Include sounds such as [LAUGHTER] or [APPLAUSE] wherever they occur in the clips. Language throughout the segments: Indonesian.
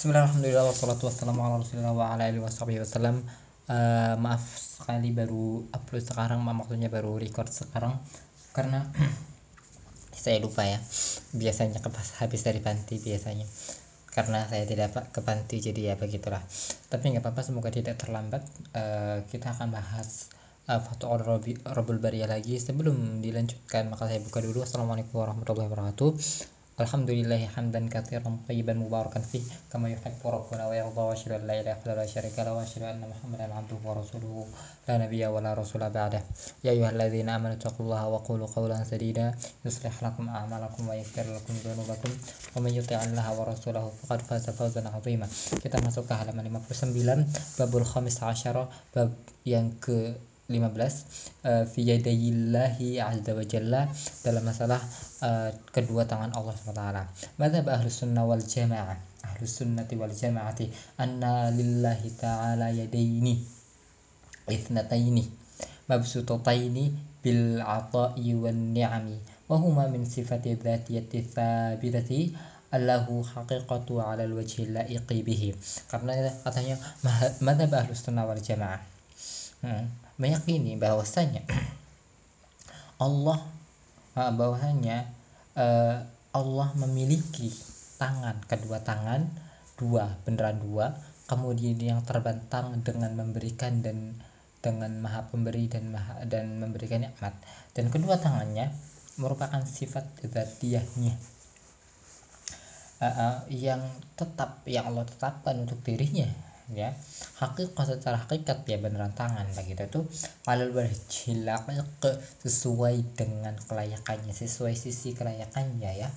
Bismillah, alhamdulillah, wassalatu wassalamu uh, Maaf sekali baru upload sekarang, maksudnya baru record sekarang. Karena [CLEARS THROAT] saya lupa ya. Biasanya kepas habis dari panti biasanya. Karena saya tidak ke panti jadi ya begitulah. Tapi nggak apa-apa semoga tidak terlambat. Uh, Kita akan bahas uh, foto Robul Baria lagi. Sebelum dilanjutkan maka saya buka dulu. Assalamualaikum warahmatullahi wabarakatuh الحمد لله حمدا كثيرا طيبا مباركا فيه كما يحب ربنا ويرضى واشهد ان لا اله الا الله شريك له واشهد ان محمدا عبده ورسوله لا نبي ولا رسول بعده يا ايها الذين امنوا اتقوا الله وقولوا قولا سديدا يصلح لكم اعمالكم ويغفر لكم ذنوبكم ومن يطع الله ورسوله فقد فاز فوزا عظيما كتاب مسوكه على من 59 babul khamis asyara bab yang 15 uh, fi yadayillahi azza wa jalla dalam masalah uh, kedua tangan Allah SWT Madzhab ahlus sunnah wal jamaah ahlus sunnati wal jamaati anna lillahi ta'ala yadaini ithnataini mabsutataini bil ata'i wan ni'ami wa huma min sifati dzatiyati tsabitati allahu haqiqatu ala alwajhi karena katanya madzhab ahlus sunnah wal jamaah. Hmm meyakini bahwasanya Allah bahwasanya uh, Allah memiliki tangan kedua tangan dua beneran dua. Kemudian yang terbentang dengan memberikan dan dengan maha pemberi dan maha dan memberikan nikmat. Dan kedua tangannya merupakan sifat zatiahnya uh, uh, yang tetap yang Allah tetapkan untuk dirinya ya. Hakikat secara hakikat ya beneran tangan. Begitu tuh alal berjilak sesuai dengan kelayakannya sesuai sisi kelayakannya ya.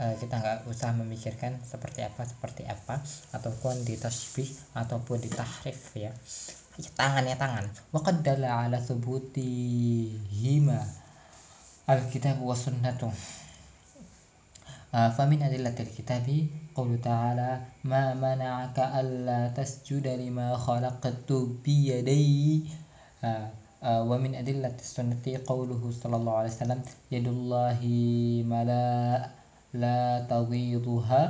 E, kita nggak usah memikirkan seperti apa seperti apa ataupun ditasbih ataupun ditahrif ya. Tangannya tangan waqad dalla ala hima. Alkitab wa sunnatu فمن أدلة الكتاب قول تعالى ما منعك ألا تسجد لما خلقت بيدي؟ ومن أدلة السنة قوله صلى الله عليه وسلم يد الله ملا لا تغيضها.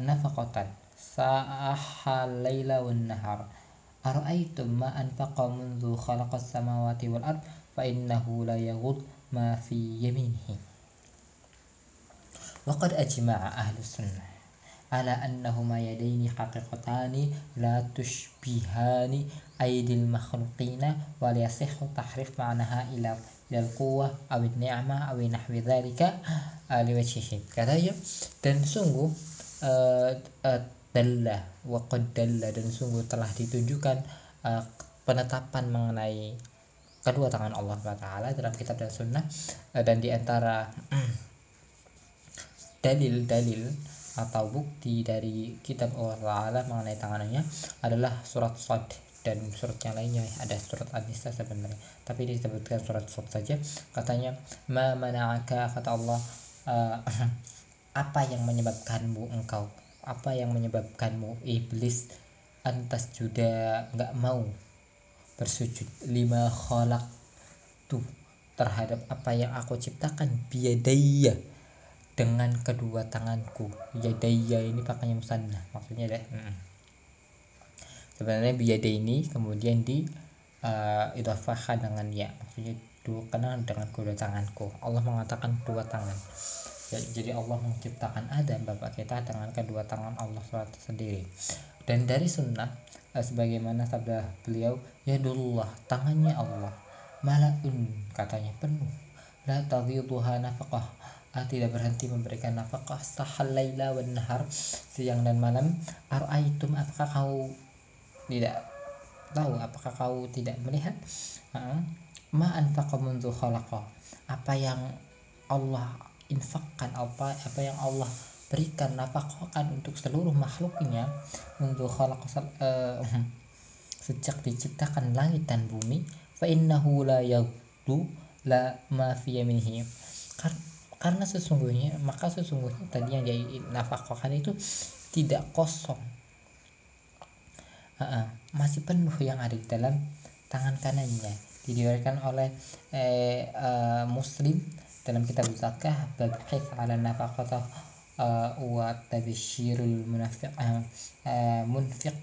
نفقة سأح الليل والنهار. أرأيتم ما أنفق منذ خلق السماوات والأرض؟ فإنه لا يغض ما في يمينه. وقد أجمع أهل السنة على أنهما يدين حقيقتان لا تشبهان أيدي المخلوقين ولا يصح تحريف معناها إلى إلى القوة أو النعمة أو نحو ذلك لوجهه katanya dan sungguh uh, uh, dalla waqad dalla dan sungguh telah ditunjukkan uh, penetapan mengenai kedua tangan Allah Taala dalam kitab dan sunnah uh, dan diantara dalil-dalil atau bukti dari kitab Allah Ta'ala mengenai tangannya adalah surat Sad dan surat yang lainnya. Ada surat An-Nisa sebenarnya tapi disebutkan surat Sad saja. Katanya ma mana'aka kata Allah uh, [CLEARS THROAT] apa yang menyebabkanmu engkau apa yang menyebabkanmu iblis antas juga nggak mau bersujud? Lima kholak tuh terhadap apa yang aku ciptakan biadaya dengan kedua tanganku. Yadaya ini pakainya musanna maksudnya deh hmm. sebenarnya biyada ini kemudian di uh, idafahkan dengan ya maksudnya dua kenal dengan kedua tanganku. Allah mengatakan dua tangan. Ya, jadi Allah menciptakan Adam bapak kita dengan kedua tangan Allah SWT sendiri. Dan dari sunnah uh, sebagaimana sabda beliau ya dullah tangannya Allah malaun katanya penuh. La taghiduha nafaqah ah, tidak berhenti memberikan nafkah. Sahal laila wan nahar siang dan malam. Araitum apakah kau tidak tahu? Apakah kau tidak melihat? Uh, ma anfaqa mundu khalaqa? Apa yang Allah infakkan? Apa apa yang Allah berikan nafkahkan untuk seluruh makhluknya? Untuk khalaqa uh, [LAUGHS] sejak diciptakan langit dan bumi fa innahu la yagdu la ma fi karena sesungguhnya maka sesungguhnya tadi yang jadi nafkahkan itu tidak kosong. Uh -uh, masih penuh yang ada di dalam tangan kanannya. Diriwayatkan oleh eh, uh, muslim dalam kitab zakah bab ala nafaqatah uh, wa tabsyirul munafiq uh, munfiq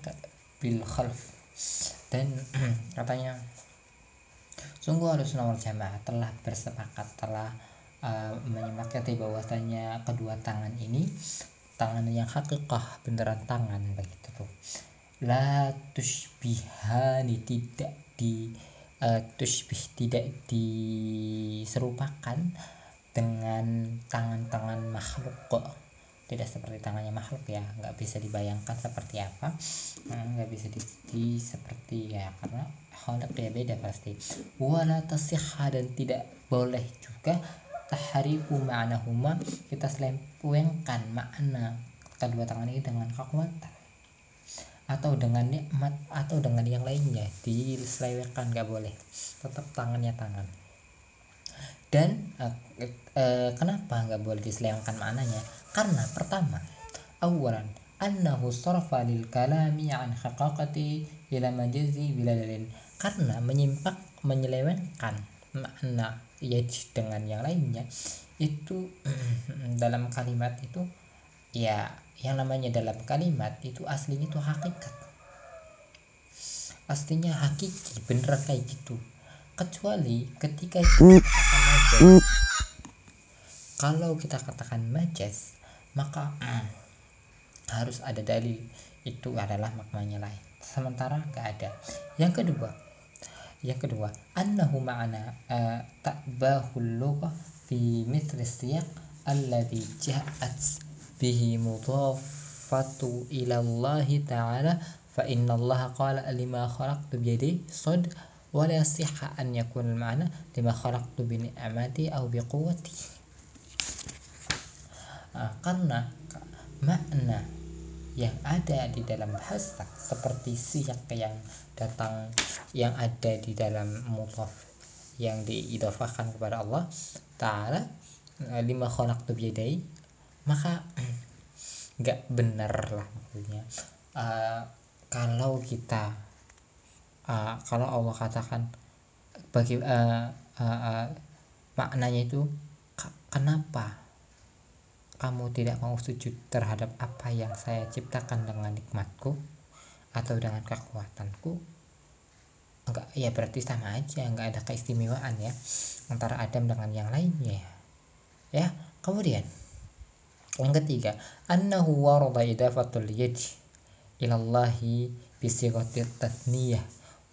bil khalf. Dan [CLEARS THROAT] katanya sungguh harus nomor jamaah telah bersepakat telah uh, menyepakati bahwasanya kedua tangan ini. Tangan yang hakikah beneran tangan begitu tuh. La tushbihani tidak di uh, tushbih tidak diserupakan dengan tangan-tangan makhluk kok. Tidak seperti tangannya makhluk ya nggak bisa dibayangkan seperti apa. Hmm, nggak bisa di, di seperti ya karena khalik dia beda pasti. Wala tasihha dan tidak boleh juga tahriku huma kita selempengkan makna kedua tangan ini dengan kekuatan. Atau dengan nikmat atau dengan yang lainnya. Diselewengkan nggak boleh. Tetap tangannya tangan. Dan uh, uh, kenapa nggak boleh diselewengkan maknanya? Karena pertama awalan annahu sarfa lil kalami an haqiqati ila majazi bila dalil karena menyimpak menyelewengkan makna yaj dengan yang lainnya itu [CLEARS THROAT] dalam kalimat itu ya yang namanya dalam kalimat itu aslinya itu hakikat. Aslinya hakiki bener kayak gitu. Kecuali ketika kita katakan majaz kalau kita katakan majaz maka mm, [CLEARS THROAT] harus ada dalil. Itu adalah maknanya lain. Sementara nggak ada. Yang kedua yang kedua أنه معنى تأباه اللغة في مثل السياق الذي جاءت به مضافة إلى الله تعالى فإن الله قال لما خلقت بيدي صدق ولا يصح أن يكون المعنى لما خلقت بنعمتي أو بقوتي آه معنى yang ada di dalam bahasa seperti siyak yang datang yang ada di dalam mutaf yang diidofahkan kepada Allah Ta'ala lima kholak biyadai maka [CLEARS THROAT] nggak benar lah maksudnya. Uh, kalau kita uh, kalau Allah katakan bagi uh, uh, uh, maknanya itu kenapa kamu tidak mau sujud terhadap apa yang saya ciptakan dengan nikmatku atau dengan kekuatanku? Enggak ya berarti sama aja enggak ada keistimewaan ya antara Adam dengan yang lainnya. Ya kemudian yang ketiga annahu warada idafatul yad ilallahi bisighati tatniyah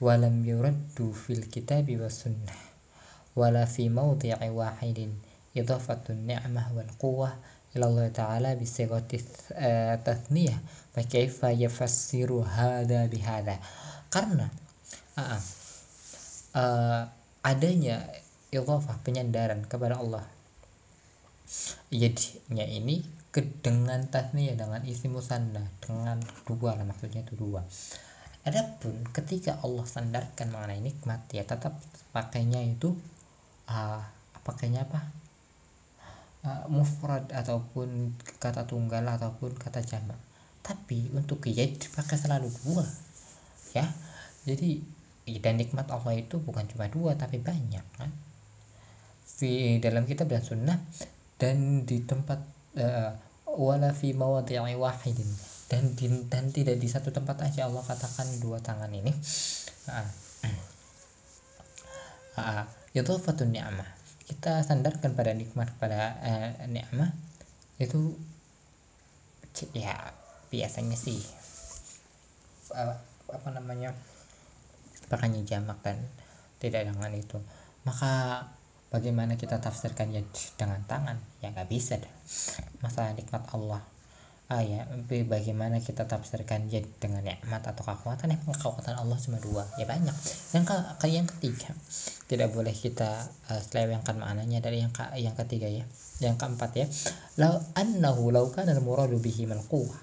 walam yuraddu fil kitabi was sunnah wala fi mawdi'i wahidin idafatun ni'mah wal quwwah Allah ta'ala bisighati tatniyah fa kaifa yafassiru hada bihada karena uh, uh, adanya idhafah penyandaran kepada Allah. Yadnya ini dengan tasniyah dengan isi musanna dengan dua lah maksudnya itu dua. Adapun ketika Allah sandarkan mengenai nikmat ya tetap pakainya itu uh, pakainya apa uh, mufrad ataupun kata tunggal ataupun kata jamak tapi untuk yad pakai selalu dua ya. Jadi dan nikmat Allah itu bukan cuma dua tapi banyak kan. Di dalam kitab dan sunnah dan di tempat uh, wala fi mawadhi'i wahidin. Dan di, dan tidak di satu tempat aja Allah katakan dua tangan ini. Ah. Ah idhafatun ni'mah kita sandarkan pada nikmat pada uh, nikmah itu ya biasanya sih uh, apa namanya pakainya jamak dan tidak dengan itu. Maka bagaimana kita tafsirkan ya dengan tangan? Ya nggak bisa dah. Masalah nikmat Allah ah ya bagaimana kita tafsirkan ya dengan nikmat atau kekuatan? Yang kekuatan Allah cuma dua. Ya banyak. Yang ke yang ketiga. Tidak boleh kita uh, selewengkan maknanya dari yang ke, yang ketiga ya. Yang keempat ya. Lau annahu lau kana al-muradu bihi mal quwwah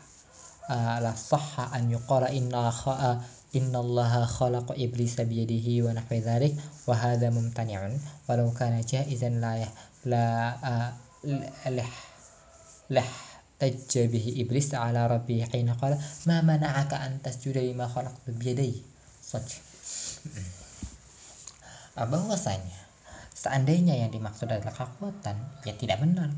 la sahha an yuqala inna kha inna allaha khalaqa iblisa biyadihi wa nahwi dhalik wa hadha mumtani'un. Walau kana jaizan la la lah lah bihi iblis ala rabbi hina qala ma mana'aka an tasjuda lima khalaqtu biyadai Saj. bahwasanya seandainya yang dimaksud adalah kekuatan ya tidak benar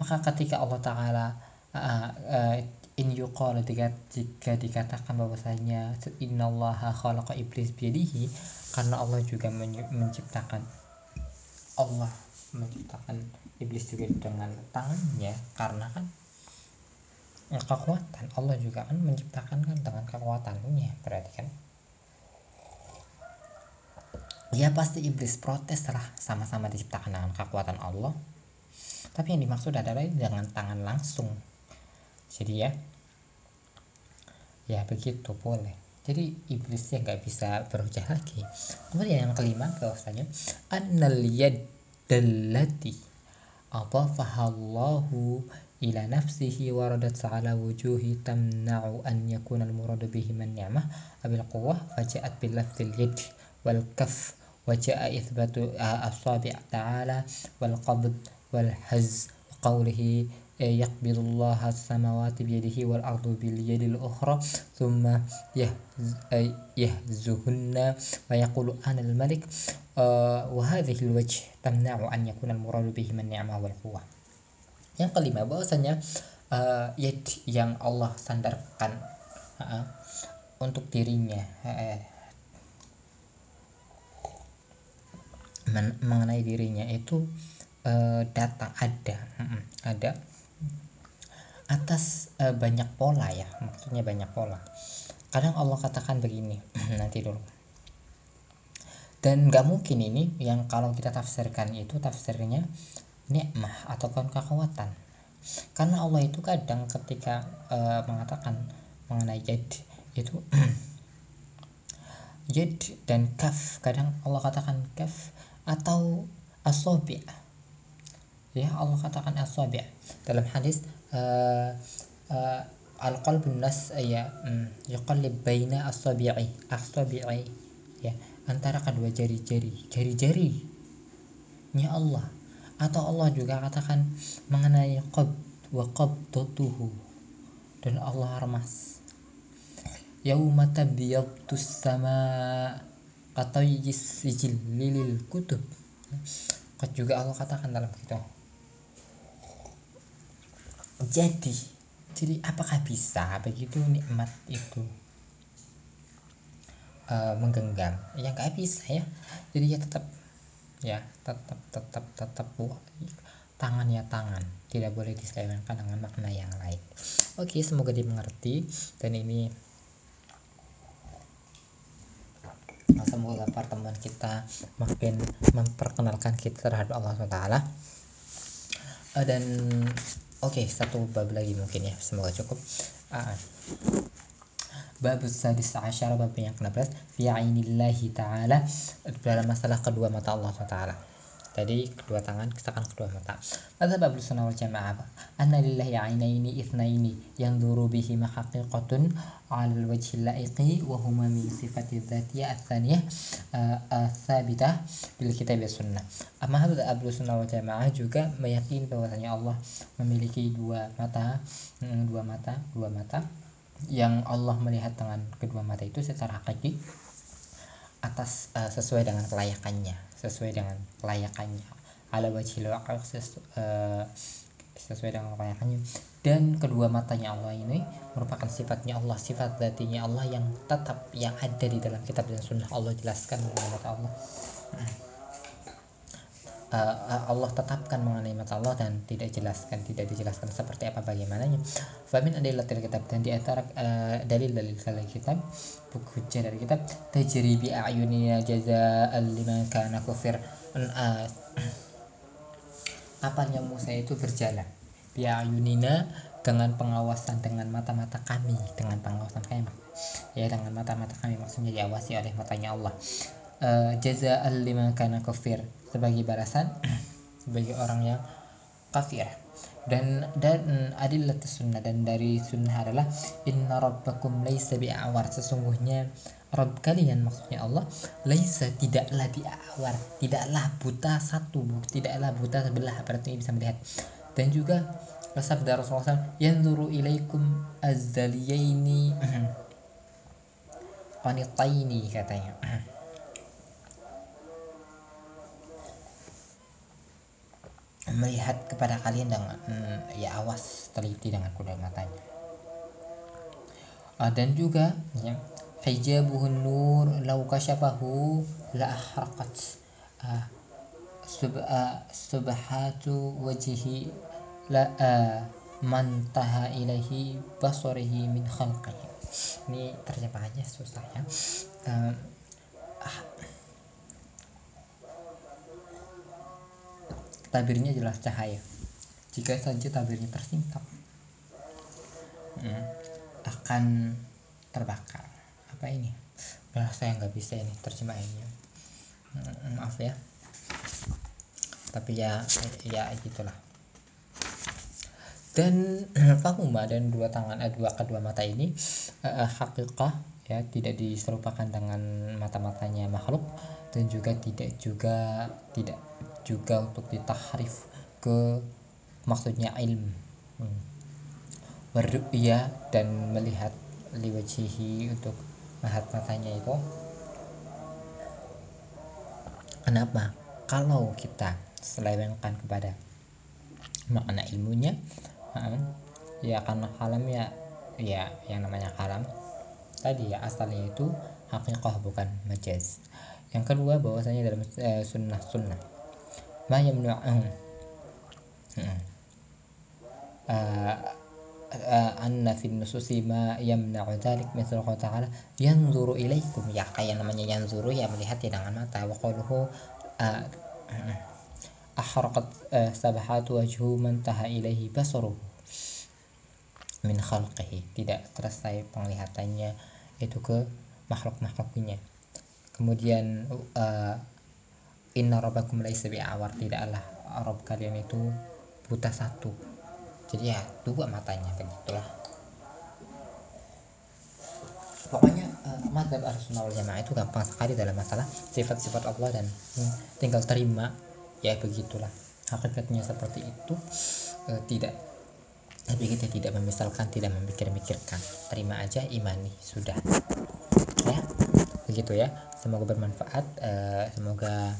maka ketika Allah Ta'ala uh, uh, in yuqala jika, jika dikatakan bahwasanya innallaha khalaqa iblis biyadihi karena Allah juga menciptakan Allah menciptakan iblis juga dengan tangannya karena kan kekuatan. Allah juga kan menciptakan kan dengan kekuatannya berarti kan? Ya pasti iblis protes lah sama-sama diciptakan dengan kekuatan Allah. Tapi yang dimaksud adalah dengan tangan langsung. Jadi ya ya begitu boleh. Jadi iblisnya nggak bisa berucap lagi. Kemudian yang kelima bahwasanya annal yadallati adafahallahu ila إلى نفسه وردت على وجوه تمنع أن يكون المراد بهما النعمة بالقوة فجاءت بلفظ اليد والكف وجاء إثبات أصابع تعالى والقبض والهز قوله يقبض الله السماوات بيده والأرض باليد الأخرى ثم يهزهن ويقول أنا الملك. آه، وهذه الوجه تمنع أن يكون المراد بهما النعمة والقوة. Yang kelima bahwasanya uh, yang Allah sandarkan uh, untuk dirinya men mengenai dirinya itu uh, datang ada uh, ada atas uh, banyak pola ya maksudnya banyak pola. Kadang Allah katakan begini [CLEARS THROAT] nanti dulu. Dan nggak mungkin ini yang kalau kita tafsirkan itu tafsirnya nikmah ataupun kekuatan karena Allah itu kadang ketika uh, mengatakan mengenai yad itu [CLEARS THROAT] yad dan kaf kadang Allah katakan kaf atau asobi ya Allah katakan asobi dalam hadis uh, uh, al-qalbun nas ya um, yuqallib baina asabi'i asabi'i ya antara kedua jari-jari. Jari-jari nya Allah atau Allah juga katakan mengenai qab wa qabdatuhu. Dan Allah remas yauma tabyadtus sama katayis sijil lilil kutub. Juga Allah katakan dalam kitab. Jadi jadi apakah bisa begitu nikmat itu? Uh, menggenggam? Ya nggak bisa ya. Jadi ya tetap ya tetap tetap tetap tangan ya tangan. Tidak boleh diselewengkan dengan makna yang lain. Oke semoga dimengerti. Dan ini semoga pertemuan kita makin memperkenalkan kita terhadap Allah SWT uh, dan oke okay, satu bab lagi mungkin ya. Semoga cukup. Uh, bab sadis asyar bab yang ke-16 fi ainillahi ta'ala dalam masalah kedua mata Allah SWT tadi kedua tangan misalkan kedua mata. Maka bab sunnah wal jamaah anna lillahi ainaini itsnaini yang duru bihi haqiqatun al wajhi laiqi wa huma min sifati dzatiyah atsaniyah tsabitah bil kitab wa sunnah. Amma hadza ablu sunnah wal jamaah juga meyakini bahwasanya Allah memiliki dua mata hmm, dua mata dua mata yang Allah melihat dengan kedua mata itu secara hakiki atas uh, sesuai dengan kelayakannya sesuai dengan kelayakannya. Ala wajhil sesu, uh, sesuai dengan kelayakannya. Dan kedua matanya Allah ini merupakan sifatnya Allah sifat datinya Allah yang tetap yang ada di dalam kitab dan sunnah. Allah jelaskan mata Allah uh, Allah tetapkan mengenai mata Allah dan tidak jelaskan tidak dijelaskan seperti apa bagaimananya. Famin adillatil kitab dan di antara uh, dalil-dalil dari kitab buku dari kitab tajri bi a'yunina jazaa'an liman kana kufir. [CLEARS THROAT] Apanya Musa itu berjalan? Bi a'yunina dengan pengawasan dengan mata-mata kami dengan pengawasan kami. Ya dengan mata-mata kami maksudnya diawasi oleh matanya Allah uh, jazaa'an liman kana kufir sebagai balasan [CLEARS THROAT] bagi orang yang kafir. Dan dan adilat sunnah. Dan dari sunnah adalah inna rabbakum laisa bi'awar. Sesungguhnya Rabb kalian maksudnya Allah laisa tidaklah bi'awar tidaklah buta satu tidaklah buta sebelah. Berarti bisa melihat. Dan juga sabda Rasulullah yang yanzuru ilaikum azzaliyaini [CLEARS THROAT] qanitaini katanya [CLEARS THROAT] melihat kepada kalian dengan hmm, ya awas teliti dengan kedua matanya. Uh, dan juga ya hijabuhun nur law kasyafahu la ahraqat uh, sub, uh, subhatu wajhi la uh, man taha ilahi basarihi min khalqihi. Ini terjemahannya susah ya. Uh, tabirnya jelas cahaya. Jika saja tabirnya tersingkap hmm, akan terbakar. Apa ini? Nah saya nggak bisa ini terjemahannya hmm, maaf ya. Tapi ya ya gitulah. Dan [CLEARS THROAT] fahuma dan dua tangan eh, dua kedua mata ini eh, hakikah ya tidak diserupakan dengan mata-matanya makhluk dan juga tidak juga tidak juga untuk ditahrif ke maksudnya ilmu hmm. dan melihat liwajihi untuk melihat matanya itu. Kenapa? Kalau kita selewengkan kepada makna ilmunya ya karena kalam ya ya yang namanya kalam. Tadi ya asalnya itu hakikah bukan majaz yang kedua bahwasanya dalam uh, sunnah sunnah ma yamnu'u anna fi nususi ma yamna'u dzalik misal qala ta'ala. Yanzuru ilaikum ya kayak namanya yanzuru ya melihat ya dengan mata. Wa qaluhu ahraqat sabhatu wajhu man taha ilaihi basaruhu min khalqihi. Tidak selesai penglihatannya itu ke makhluk-makhluknya. Kemudian uh, inna rabbakum laisa bi'awar. Tidaklah Rob kalian itu buta satu. Jadi ya dua matanya begitulah pokoknya uh, madhab al-sunnah wal jamaah itu gampang sekali dalam masalah sifat-sifat Allah dan hmm, tinggal terima. Ya begitulah. Hakikatnya seperti itu uh, tidak. Tapi kita tidak memisalkan tidak memikir-mikirkan. Terima aja imani. Sudah. Ya begitu ya. Semoga bermanfaat uh, semoga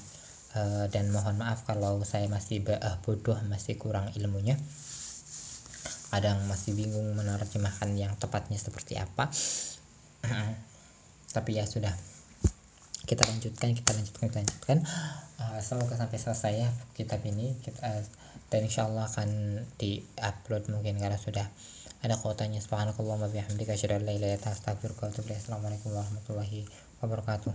uh, dan mohon maaf kalau saya masih uh, bodoh masih kurang ilmunya. Kadang masih bingung menerjemahkan yang tepatnya seperti apa. [CLEARS THROAT] Tapi ya sudah. Kita lanjutkan kita lanjutkan kita lanjutkan. Uh, semoga sampai selesai ya kitab ini. Kita uh, dan insyaallah akan di-upload mungkin kalau sudah ada kuotanya. Subhanakallah wa bihamdika asyhadu an la ilaha illa anta astaghfiruka wa atubu warahmatullahi wabarakatuh